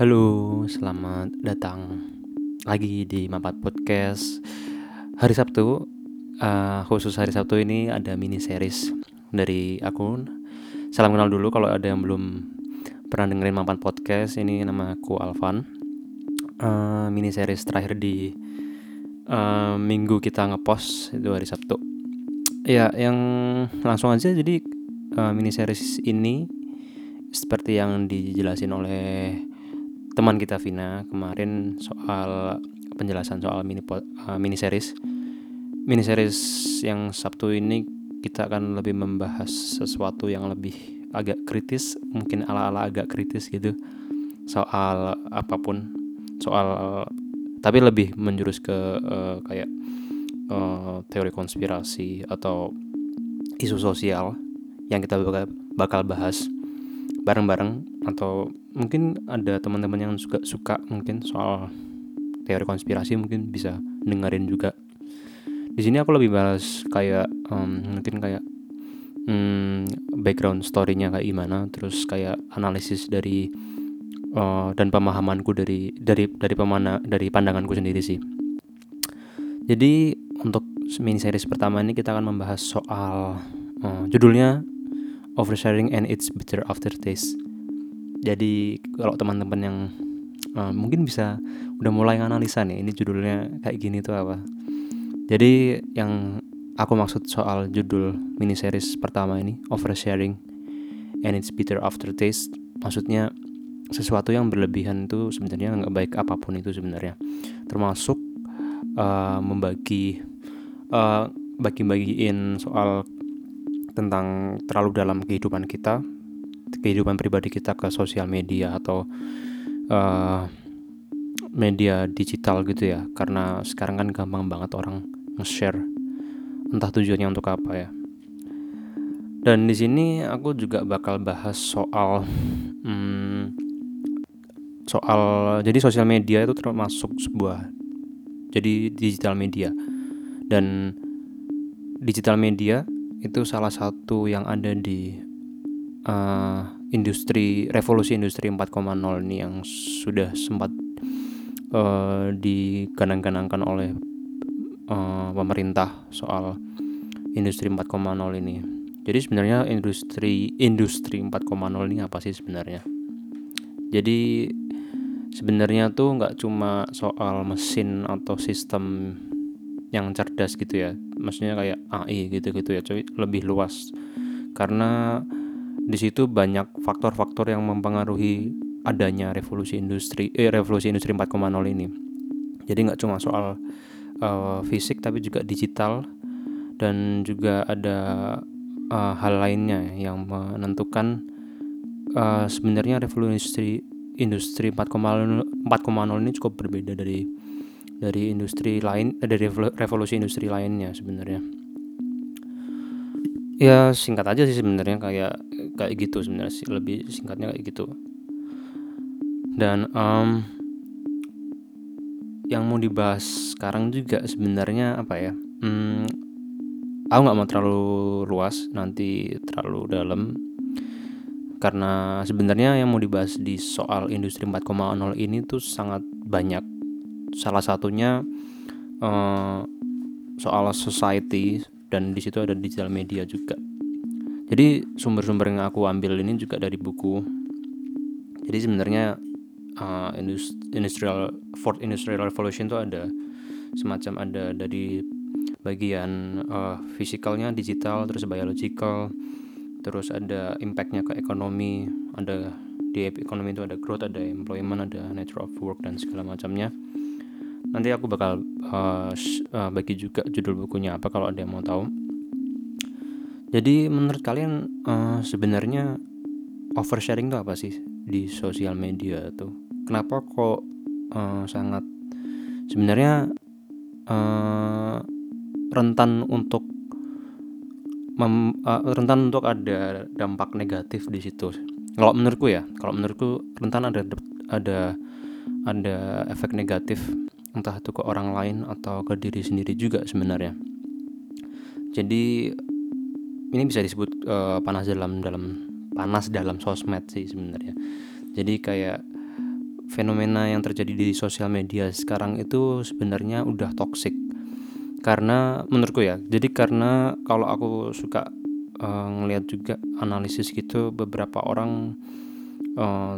Halo, selamat datang lagi di Mapat Podcast. Hari Sabtu, uh, khusus hari Sabtu ini ada mini series dari aku Salam kenal dulu kalau ada yang belum pernah dengerin Mapat Podcast. Ini nama aku Alvan. Uh, Mini series terakhir di uh, minggu kita ngepost itu hari Sabtu. Ya, yang langsung aja jadi uh, mini series ini seperti yang dijelasin oleh teman kita Vina kemarin soal penjelasan soal mini uh, mini series. Mini series yang Sabtu ini kita akan lebih membahas sesuatu yang lebih agak kritis mungkin ala-ala agak kritis gitu. Soal apa pun soal tapi lebih menjurus ke uh, kayak uh, teori konspirasi atau isu sosial yang kita bakal, bakal bahas bareng-bareng atau mungkin ada teman-teman yang juga suka mungkin soal teori konspirasi mungkin bisa dengerin juga di sini aku lebih bahas kayak um, mungkin kayak um, background storynya kayak gimana terus kayak analisis dari uh, dan pemahamanku dari dari dari pemana dari pandanganku sendiri sih jadi untuk mini series pertama ini kita akan membahas soal uh, judulnya oversharing and its bitter aftertaste. Jadi kalau teman-teman yang uh, mungkin bisa udah mulai nganalisa nih, ini judulnya kayak gini tuh apa. Jadi yang aku maksud soal judul mini series pertama ini oversharing and its bitter aftertaste, maksudnya sesuatu yang berlebihan itu sebenarnya nggak baik apa pun itu sebenarnya, termasuk uh, membagi uh, bagi-bagiin soal tentang terlalu dalam kehidupan kita, kehidupan pribadi kita ke sosial media atau uh, media digital gitu ya. Karena sekarang kan gampang banget orang nge-share entah tujuannya untuk apa ya. Dan di sini aku juga bakal bahas soal hmm, soal jadi sosial media itu termasuk sebuah jadi digital media dan digital media itu salah satu yang ada di uh, industri revolusi industri 4.0 ini yang sudah sempat uh, diganang-ganangkan oleh uh, pemerintah soal industri 4.0 ini. Jadi sebenarnya industri industri 4.0 ini apa sih sebenarnya? Jadi sebenarnya tuh nggak cuma soal mesin atau sistem yang cerdas gitu ya maksudnya kayak AI gitu-gitu ya cuy lebih luas karena di situ banyak faktor-faktor yang mempengaruhi adanya revolusi industri eh, revolusi industri 4.0 ini. Jadi nggak cuma soal uh, fisik tapi juga digital dan juga ada uh, hal lainnya yang menentukan uh, sebenarnya revolusi industri 4.0 4.0 ini cukup berbeda dari dari industri lain dari revolusi industri lainnya sebenarnya ya singkat aja sih sebenarnya kayak kayak gitu sebenarnya sih lebih singkatnya kayak gitu. Dan um, yang mau dibahas sekarang juga sebenarnya apa ya hmm, aku nggak mau terlalu luas nanti terlalu dalam. Karena sebenarnya yang mau dibahas di soal industri 4.0 ini tuh sangat banyak. Salah satunya uh, soal society dan di situ ada digital media juga. Jadi sumber-sumber yang aku ambil ini juga dari buku. Jadi sebenarnya uh, industrial fourth industrial revolution itu ada semacam ada dari bagian uh, fisikalnya digital terus biological terus ada impactnya ke ekonomi ada di ekonomi itu ada growth ada employment ada nature of work dan segala macamnya nanti aku bakal uh, uh, bagi juga judul bukunya apa kalau ada yang mau tahu. Jadi menurut kalian uh, sebenarnya oversharing itu apa sih di sosial media tuh? Kenapa kok uh, sangat sebenarnya uh, rentan untuk mem, uh, rentan untuk ada dampak negatif di situ? Kalau menurutku ya kalau menurutku rentan ada ada ada efek negatif entah itu ke orang lain atau ke diri sendiri juga sebenarnya. Jadi ini bisa disebut uh, panas dalam dalam panas dalam sosmed sih sebenarnya. Jadi kayak fenomena yang terjadi di sosial media sekarang itu sebenarnya udah toxic. Karena menurutku ya jadi karena kalau aku suka uh, ngelihat juga analisis gitu beberapa orang uh,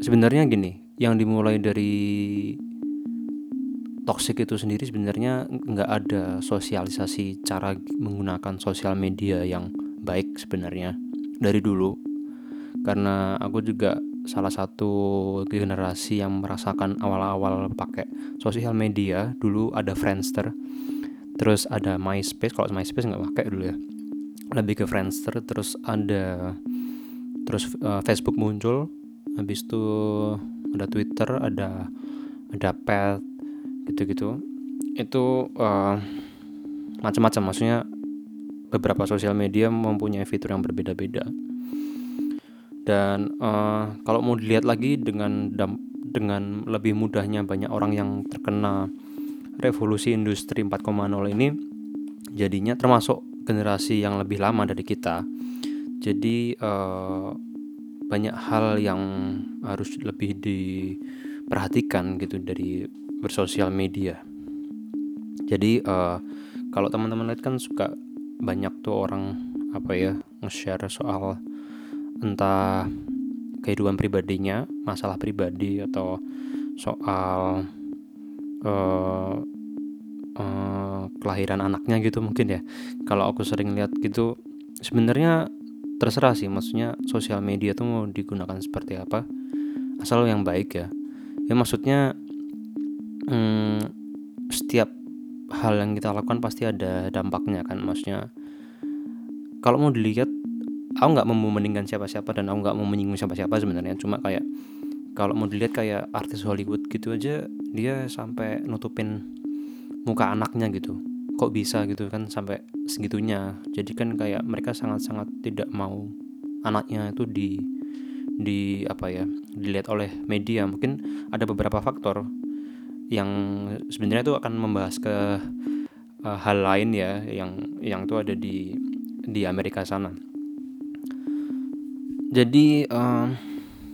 sebenarnya gini yang dimulai dari toxic itu sendiri sebenarnya nggak ada sosialisasi cara menggunakan sosial media yang baik sebenarnya dari dulu. Karena aku juga salah satu generasi yang merasakan awal-awal pakai sosial media. Dulu ada Friendster terus ada MySpace. Kalau MySpace nggak pakai dulu ya. Lebih ke Friendster terus ada terus uh, Facebook muncul. Habis itu ada Twitter ada ada Pet gitu-gitu. Itu uh, macam-macam. Maksudnya beberapa sosial media mempunyai fitur yang berbeda-beda. Dan uh, kalau mau dilihat lagi dengan dengan lebih mudahnya banyak orang yang terkena revolusi industri 4.0 ini jadinya termasuk generasi yang lebih lama dari kita. Jadi uh, banyak hal yang harus lebih diperhatikan gitu dari bersosial media jadi uh, kalau teman-teman lihat kan suka banyak tuh orang apa ya nge-share soal entah kehidupan pribadinya, masalah pribadi atau soal uh, uh, kelahiran anaknya gitu mungkin ya. Kalau aku sering lihat gitu, sebenarnya terserah sih, maksudnya sosial media tuh mau digunakan seperti apa, asal yang baik ya. Ya maksudnya hmm, setiap hal yang kita lakukan pasti ada dampaknya kan, maksudnya kalau mau dilihat aku nggak mau membandingkan siapa-siapa dan aku nggak mau menyinggung siapa-siapa sebenarnya. Cuma kayak kalau mau dilihat kayak artis Hollywood gitu aja dia sampai nutupin muka anaknya gitu. Kok bisa gitu kan sampai segitunya. Jadi kan kayak mereka sangat-sangat tidak mau anaknya itu di di apa ya dilihat oleh media. Mungkin ada beberapa faktor yang sebenarnya itu akan membahas ke uh, hal lain ya yang yang itu ada di di Amerika sana. Jadi um,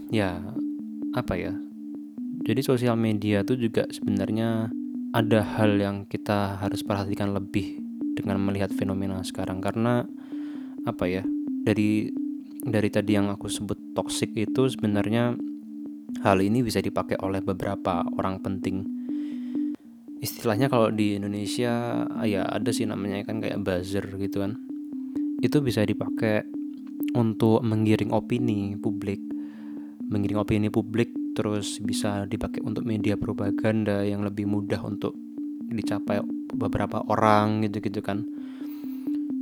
ya apa ya? Jadi sosial media tuh juga sebenarnya ada hal yang kita harus perhatikan lebih dengan melihat fenomena sekarang. Karena apa ya dari dari tadi yang aku sebut toxic itu sebenarnya hal ini bisa dipakai oleh beberapa orang penting istilahnya kalau di Indonesia ya ada sih namanya kan kayak buzzer gitu kan. Itu bisa dipakai untuk menggiring opini publik. Menggiring opini publik terus bisa dipakai untuk media propaganda yang lebih mudah untuk dicapai beberapa orang gitu-gitu kan.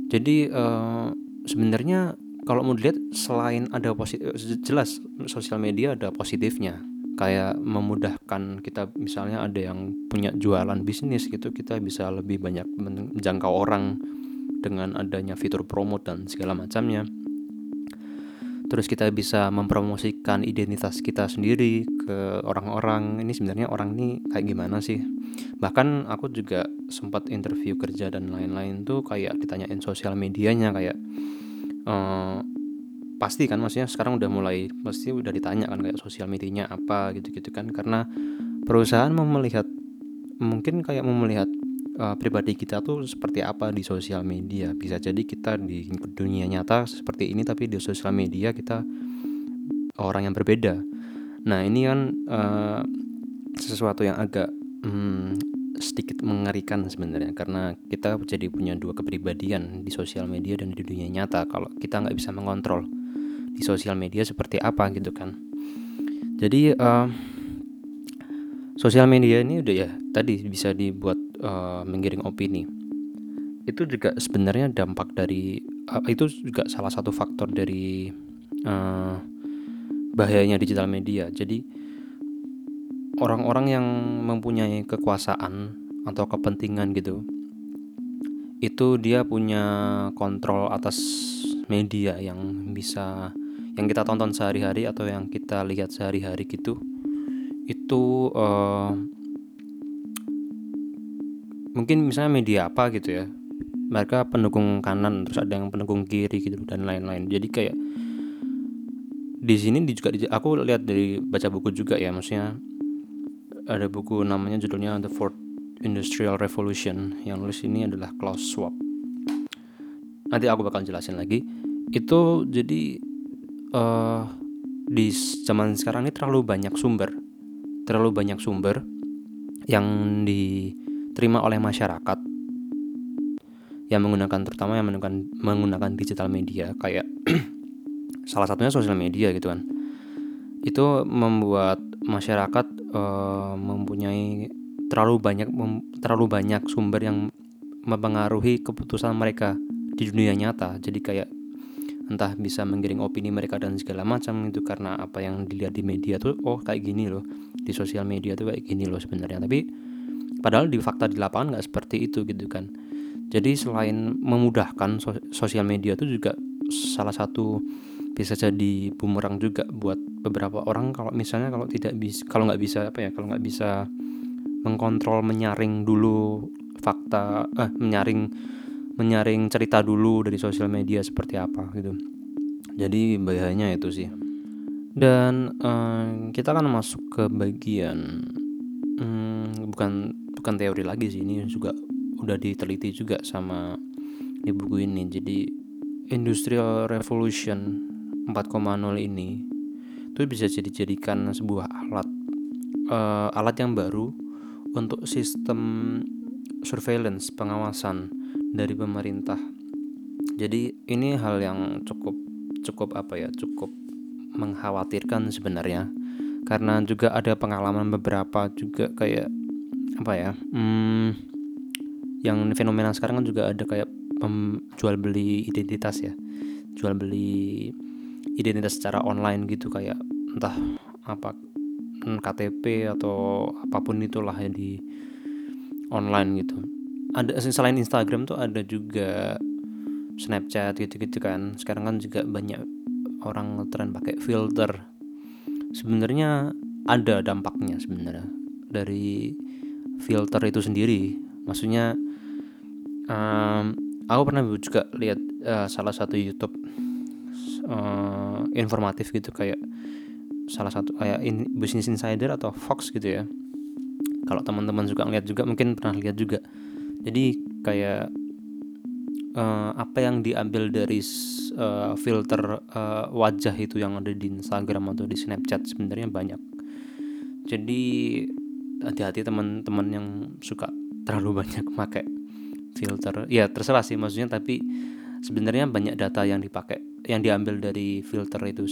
Jadi uh, sebenarnya kalau mau dilihat selain ada positif jelas sosial media ada positifnya kayak memudahkan kita misalnya ada yang punya jualan bisnis gitu kita bisa lebih banyak menjangkau orang dengan adanya fitur promote dan segala macamnya. Terus kita bisa mempromosikan identitas kita sendiri ke orang-orang. Ini sebenarnya orang ini kayak gimana sih? Bahkan aku juga sempat interview kerja dan lain-lain tuh kayak ditanyain sosial medianya kayak uh, pasti kan maksudnya sekarang udah mulai pasti udah ditanya kan kayak sosial medianya apa gitu-gitu kan. Karena perusahaan mau melihat mungkin kayak mau melihat uh, pribadi kita tuh seperti apa di sosial media. Bisa jadi kita di dunia nyata seperti ini tapi di sosial media kita orang yang berbeda. Nah ini kan uh, sesuatu yang agak hmm, sedikit mengerikan sebenarnya. Karena kita jadi punya dua kepribadian di sosial media dan di dunia nyata. Kalau kita nggak bisa mengontrol di sosial media seperti apa gitu kan. Jadi uh, sosial media ini udah ya tadi bisa dibuat uh, menggiring opini. Itu juga sebenarnya dampak dari uh, itu juga salah satu faktor dari uh, bahayanya digital media. Jadi orang-orang yang mempunyai kekuasaan atau kepentingan gitu itu dia punya kontrol atas media yang bisa yang kita tonton sehari-hari atau yang kita lihat sehari-hari gitu itu uh, mungkin misalnya media apa gitu ya mereka pendukung kanan terus ada yang pendukung kiri gitu dan lain-lain. Jadi kayak di sini juga aku lihat dari baca buku juga ya maksudnya ada buku namanya judulnya The Fourth Industrial Revolution yang nulis ini adalah Klaus Schwab. Nanti aku bakal jelasin lagi. Itu jadi uh, di zaman sekarang ini terlalu banyak sumber. Terlalu banyak sumber yang diterima oleh masyarakat. Yang menggunakan terutama yang menggunakan menggunakan digital media kayak salah satunya sosial media gitu kan. Itu membuat masyarakat uh, mempunyai terlalu banyak mem, terlalu banyak sumber yang mempengaruhi keputusan mereka di dunia nyata. Jadi kayak entah bisa menggiring opini mereka dan segala macam itu karena apa yang dilihat di media tuh oh kayak gini loh. Di sosial media tuh kayak gini loh sebenarnya. Tapi padahal di fakta di lapangan nggak seperti itu gitu kan. Jadi selain memudahkan sosial media itu juga salah satu bisa jadi bumerang juga buat beberapa orang kalau misalnya kalau tidak bisa kalau nggak bisa apa ya kalau nggak bisa mengkontrol menyaring dulu fakta eh menyaring menyaring cerita dulu dari sosial media seperti apa gitu. Jadi bahayanya itu sih. Dan eh, kita akan masuk ke bagian hmm, bukan bukan teori lagi sih ini juga udah diteliti juga sama di buku ini. Jadi industrial revolution 4.0 ini itu bisa jadi jadikan sebuah alat uh, alat yang baru untuk sistem surveillance pengawasan dari pemerintah. Jadi ini hal yang cukup cukup apa ya cukup mengkhawatirkan sebenarnya. Karena juga ada pengalaman beberapa juga kayak apa ya hmm, yang fenomena sekarang kan juga ada kayak jual beli identitas ya. Jual beli identitas secara online gitu kayak entah apa KTP atau apa pun itulah ya di online gitu ada selain Instagram tuh ada juga Snapchat gitu-gitu kan. Sekarang kan juga banyak orang tren pakai filter. Sebenarnya ada dampaknya sebenarnya dari filter itu sendiri. Maksudnya um, aku pernah juga lihat uh, salah satu YouTube uh, informatif gitu kayak salah satu kayak in, Business Insider atau Fox gitu ya. Kalau teman-teman suka ngeliat juga mungkin pernah lihat juga jadi kayak uh, apa yang diambil dari uh, filter uh, wajah itu yang ada di Instagram atau di Snapchat sebenarnya banyak. Jadi hati-hati teman-teman yang suka terlalu banyak pakai filter. Ya terserah sih maksudnya tapi sebenarnya banyak data yang dipakai yang diambil dari filter itu.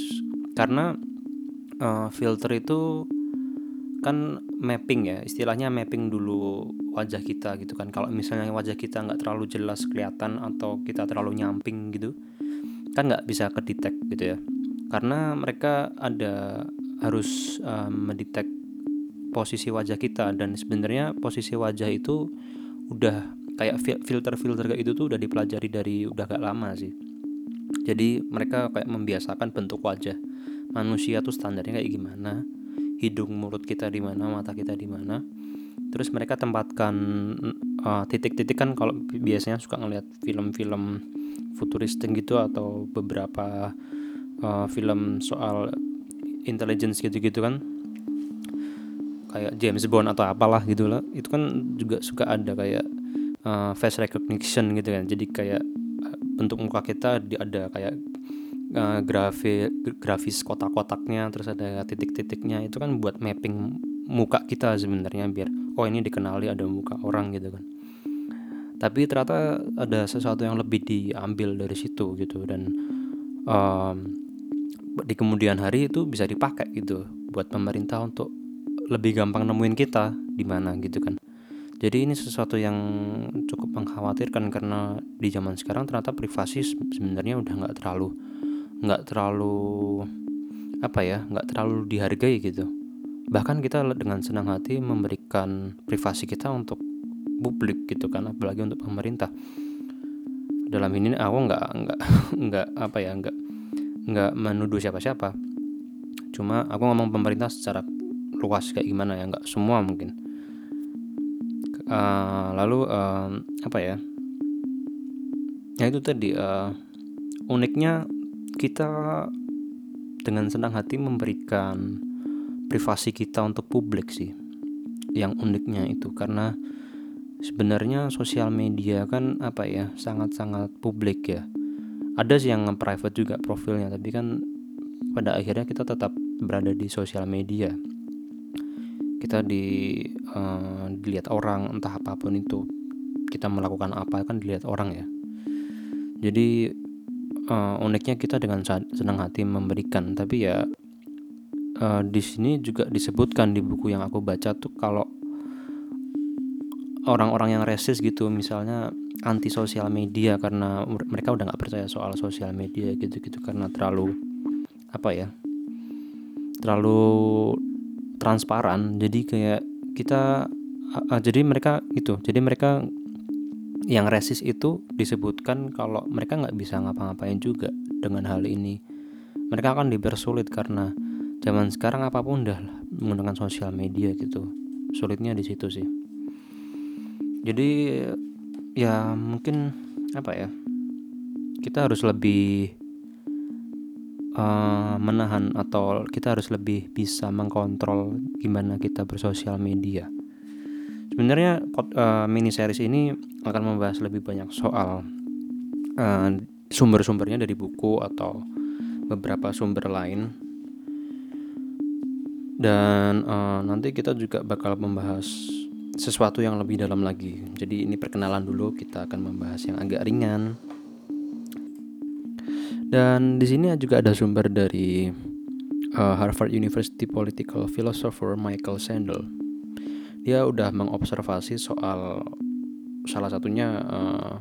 Karena uh, filter itu kan mapping ya istilahnya mapping dulu wajah kita gitu kan. Kalau misalnya wajah kita nggak terlalu jelas kelihatan atau kita terlalu nyamping gitu kan nggak bisa kedetek gitu ya. Karena mereka ada harus um, mendetek posisi wajah kita dan sebenarnya posisi wajah itu udah kayak filter-filter kayak itu tuh udah dipelajari dari udah gak lama sih. Jadi mereka kayak membiasakan bentuk wajah manusia tuh standarnya kayak gimana hidung mulut kita di mana mata kita di mana. Terus mereka tempatkan uh, titik-titik kan kalau biasanya suka ngeliat film-film futuristik gitu atau beberapa uh, film soal intelligence gitu-gitu kan. Kayak James Bond atau apalah gitu lah. Itu kan juga suka ada kayak uh, face recognition gitu kan. Jadi kayak uh, bentuk muka kita ada kayak uh, grafi, grafis kotak-kotaknya terus ada titik-titiknya itu kan buat mapping muka kita sebenarnya biar oh ini dikenali ada muka orang gitu kan. Tapi ternyata ada sesuatu yang lebih diambil dari situ gitu dan um, di kemudian hari itu bisa dipakai gitu buat pemerintah untuk lebih gampang nemuin kita di mana gitu kan. Jadi ini sesuatu yang cukup mengkhawatirkan karena di zaman sekarang ternyata privasi sebenarnya udah nggak terlalu nggak terlalu apa ya nggak terlalu dihargai gitu. Bahkan kita dengan senang hati memberikan privasi kita untuk publik gitu kan apalagi untuk pemerintah. Dalam ini aku nggak nggak nggak apa ya nggak nggak menuduh siapa-siapa. Cuma aku ngomong pemerintah secara luas kayak gimana ya nggak semua mungkin. Uh, lalu uh, apa ya? Ya itu tadi uh, uniknya kita dengan senang hati memberikan privasi kita untuk publik sih yang uniknya itu. Karena sebenarnya sosial media kan apa ya sangat-sangat publik ya. Ada sih yang private juga profilnya tapi kan pada akhirnya kita tetap berada di sosial media. Kita di uh, dilihat orang entah apa pun itu. Kita melakukan apa kan dilihat orang ya. Jadi uh, uniknya kita dengan senang hati memberikan. Tapi ya uh, di sini juga disebutkan di buku yang aku baca tuh kalau orang-orang yang resis gitu misalnya anti sosial media karena mereka udah nggak percaya soal sosial media gitu-gitu karena terlalu apa ya terlalu transparan. Jadi kayak kita jadi mereka itu jadi mereka yang resis itu disebutkan kalau mereka nggak bisa ngapa-ngapain juga dengan hal ini. Mereka akan dipersulit karena zaman sekarang apa pun udah menggunakan sosial media gitu. Sulitnya di situ sih. Jadi ya mungkin apa ya kita harus lebih uh, menahan atau kita harus lebih bisa mengkontrol gimana kita bersosial media. Sebenarnya uh, mini series ini akan membahas lebih banyak soal uh, sumber-sumbernya dari buku atau beberapa sumber lain dan uh, nanti kita juga bakal membahas sesuatu yang lebih dalam lagi. Jadi ini perkenalan dulu, kita akan membahas yang agak ringan. Dan di sini juga ada sumber dari uh, Harvard University Political Philosopher Michael Sandel. Dia udah mengobservasi soal salah satunya uh,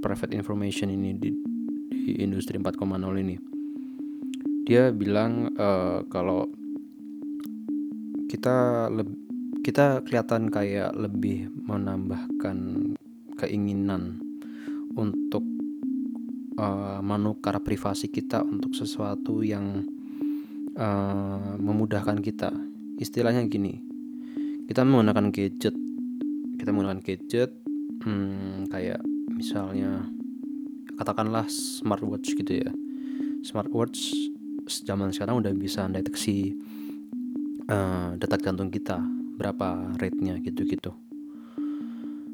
private information ini di, di industri 4.0 ini. Dia bilang uh, kalau kita kita kelihatan kayak lebih menambahkan keinginan untuk uh, menukar privasi kita untuk sesuatu yang uh, memudahkan kita. Istilahnya gini, kita menggunakan gadget, kita menggunakan gadget, hmm, kayak misalnya katakanlah smartwatch gitu ya. Smartwatch zaman sekarang udah bisa deteksi uh, detak jantung kita berapa rate-nya gitu-gitu.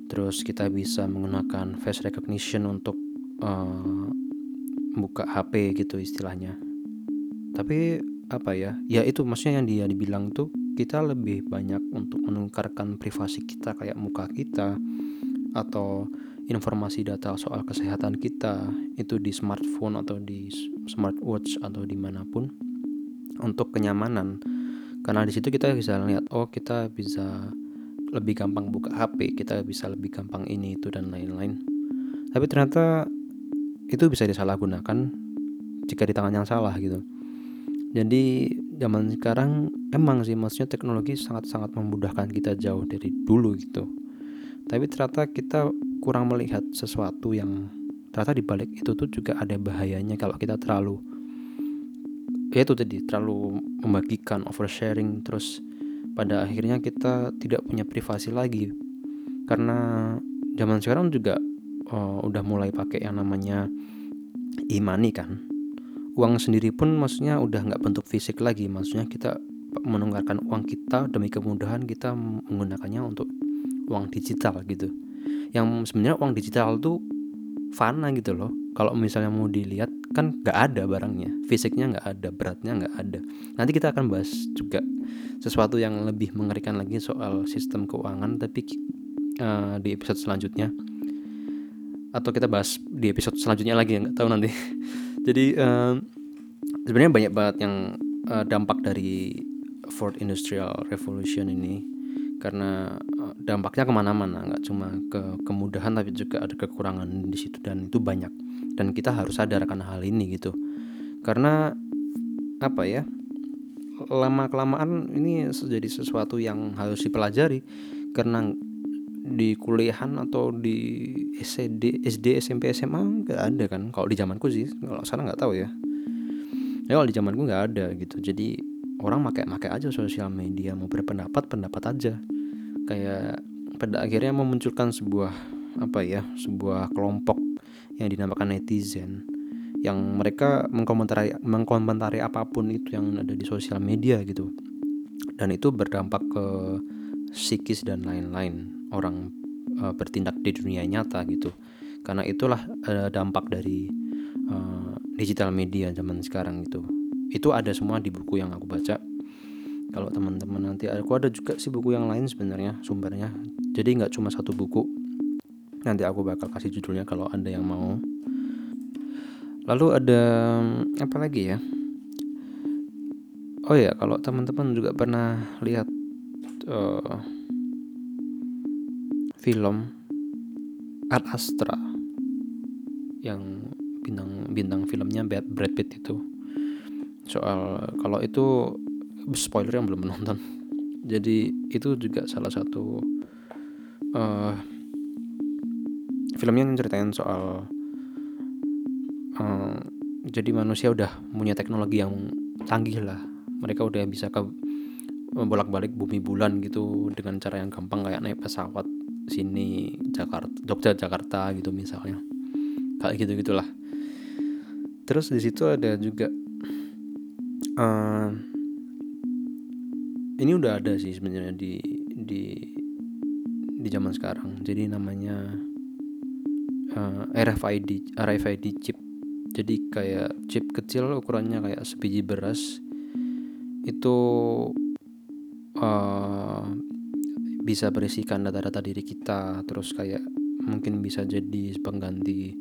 Terus kita bisa menggunakan face recognition untuk uh, buka HP gitu istilahnya. Tapi apa ya? Ya itu maksudnya yang dia dibilang tuh kita lebih banyak untuk menukarkan privasi kita kayak muka kita atau informasi data soal kesehatan kita itu di smartphone atau di smartwatch atau di mana pun untuk kenyamanan. Karena di situ kita bisa lihat oh kita bisa lebih gampang buka HP kita bisa lebih gampang ini itu dan lain-lain. Tapi ternyata itu bisa disalahgunakan jika di tangan yang salah gitu. Jadi zaman sekarang emang sih maksudnya teknologi sangat-sangat memudahkan kita jauh dari dulu gitu tapi ternyata kita kurang melihat sesuatu yang ternyata di balik itu tuh juga ada bahayanya kalau kita terlalu ya itu tadi terlalu membagikan oversharing terus pada akhirnya kita tidak punya privasi lagi. Karena zaman sekarang juga uh, udah mulai pakai yang namanya e-money kan. Uang sendiri pun maksudnya udah nggak bentuk fisik lagi. Maksudnya kita menunggarkan uang kita demi kemudahan kita menggunakannya untuk uang digital gitu. Yang sebenarnya uang digital tuh fana gitu loh. Kalau misalnya mau dilihat kan nggak ada barangnya. Fisiknya nggak ada beratnya nggak ada. Nanti kita akan bahas juga sesuatu yang lebih mengerikan lagi soal sistem keuangan tapi uh, di episode selanjutnya. Atau kita bahas di episode selanjutnya lagi nggak tahu nanti. Jadi uh, sebenarnya banyak banget yang uh, dampak dari Fourth Industrial Revolution ini. Karena dampaknya ke mana-mana nggak cuma ke kemudahan tapi juga ada kekurangan di situ dan itu banyak. Dan kita harus sadar akan hal ini gitu. Karena apa ya lama kelamaan ini jadi sesuatu yang harus dipelajari. Karena di kuliahan atau di SD SD SMP SMA nggak ada kan. Kalau di zamanku sih kalau sana nggak tahu ya. Ya kalau di zamanku nggak ada gitu. Jadi orang pakai pakai aja sosial media mau berpendapat pendapat aja kayak pada akhirnya memunculkan sebuah apa ya sebuah kelompok yang dinamakan netizen yang mereka mengkomentari mengkomentari apa pun itu yang ada di sosial media gitu. Dan itu berdampak ke psikis dan lain-lain orang uh, bertindak di dunia nyata gitu. Karena itulah uh, dampak dari uh, digital media zaman sekarang itu. Itu ada semua di buku yang aku baca kalau teman-teman. Nanti aku ada juga sih buku yang lain sebenarnya sumbernya. Jadi nggak cuma satu buku. Nanti aku bakal kasih judulnya kalau ada yang mau. Lalu ada apa lagi ya? Oh ya kalau teman-teman juga pernah lihat uh, film Ad Astra yang bintang bintang filmnya Brad Pitt itu. Soal kalau itu spoiler yang belum menonton. Jadi itu juga salah satu uh, filmnya ceritain soal uh, jadi manusia udah punya teknologi yang canggih lah. Mereka udah bisa ke bolak-balik bumi bulan gitu dengan cara yang gampang kayak naik pesawat sini Jakarta Jogja Jakarta gitu misalnya. Kayak gitu gitulah terus di situ ada juga uh, ini udah ada sih sebenarnya di di di zaman sekarang. Jadi namanya uh, eh, RFID RFID chip. Jadi kayak chip kecil ukurannya kayak sebiji beras. Itu uh, bisa berisikan data-data diri kita. Terus kayak mungkin bisa jadi pengganti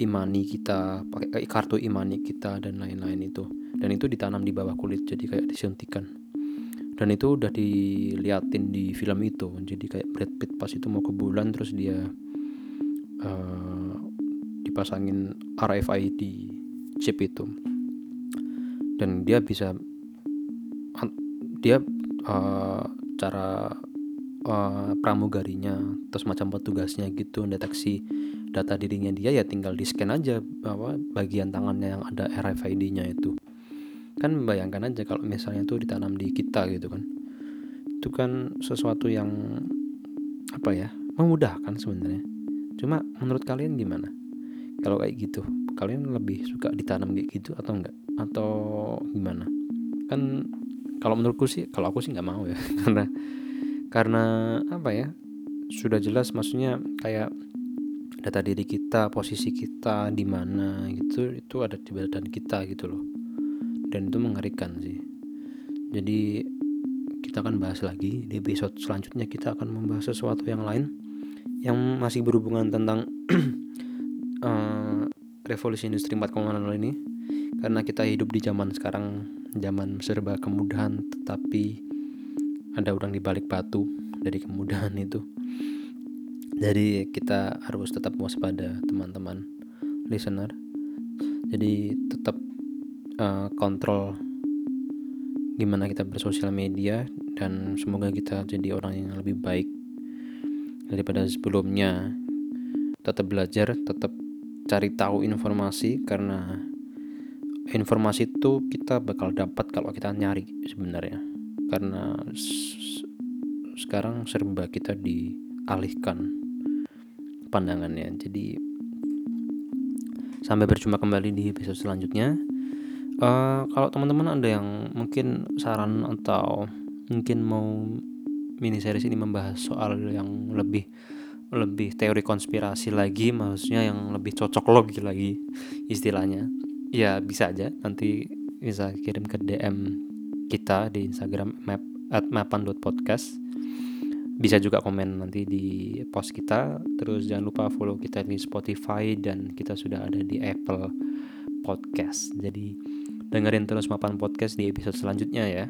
imani kita pakai kartu imani kita dan lain-lain itu. Dan itu ditanam di bawah kulit jadi kayak disuntikan dan itu udah diliatin di film itu. Jadi kayak Brad Pitt pas itu mau ke bulan terus dia uh, dipasangin RFID chip itu. Dan dia bisa dia uh, cara uh, pramugarinya terus macam petugasnya gitu deteksi data dirinya dia ya tinggal di scan aja bahwa bagian tangannya yang ada RFID-nya itu kan bayangkan aja kalau misalnya itu ditanam di kita gitu kan. Itu kan sesuatu yang apa ya memudahkan sebenarnya. Cuma menurut kalian gimana? Kalau kayak gitu kalian lebih suka ditanam kayak gitu atau enggak? Atau gimana? Kan kalau menurutku sih kalau aku sih nggak mau ya. Karena karena apa ya sudah jelas maksudnya kayak data diri kita posisi kita di mana gitu itu ada di badan kita gitu loh dan itu mengerikan sih. Jadi kita akan bahas lagi di episode selanjutnya. Kita akan membahas sesuatu yang lain yang masih berhubungan tentang uh, revolusi industri 4.0 ini. Karena kita hidup di zaman sekarang zaman serba kemudahan tetapi ada udang di balik batu dari kemudahan itu. Jadi kita harus tetap waspada teman-teman listener. Jadi tetap uh, kontrol gimana kita bersosial media dan semoga kita jadi orang yang lebih baik daripada sebelumnya. Tetap belajar tetap cari tahu informasi karena informasi itu kita bakal dapat kalau kita nyari sebenarnya. Karena sekarang serba kita dialihkan pandangannya. Jadi sampai berjumpa kembali di episode selanjutnya uh, kalau teman-teman ada yang mungkin saran atau mungkin mau mini series ini membahas soal yang lebih lebih teori konspirasi lagi maksudnya yang lebih cocok logi lagi istilahnya ya bisa aja. Nanti bisa kirim ke DM kita di Instagram map at mapan.podcast bisa juga komen nanti di post kita. Terus jangan lupa follow kita di Spotify dan kita sudah ada di Apple Podcast. Jadi dengerin terus mapan podcast di episode selanjutnya ya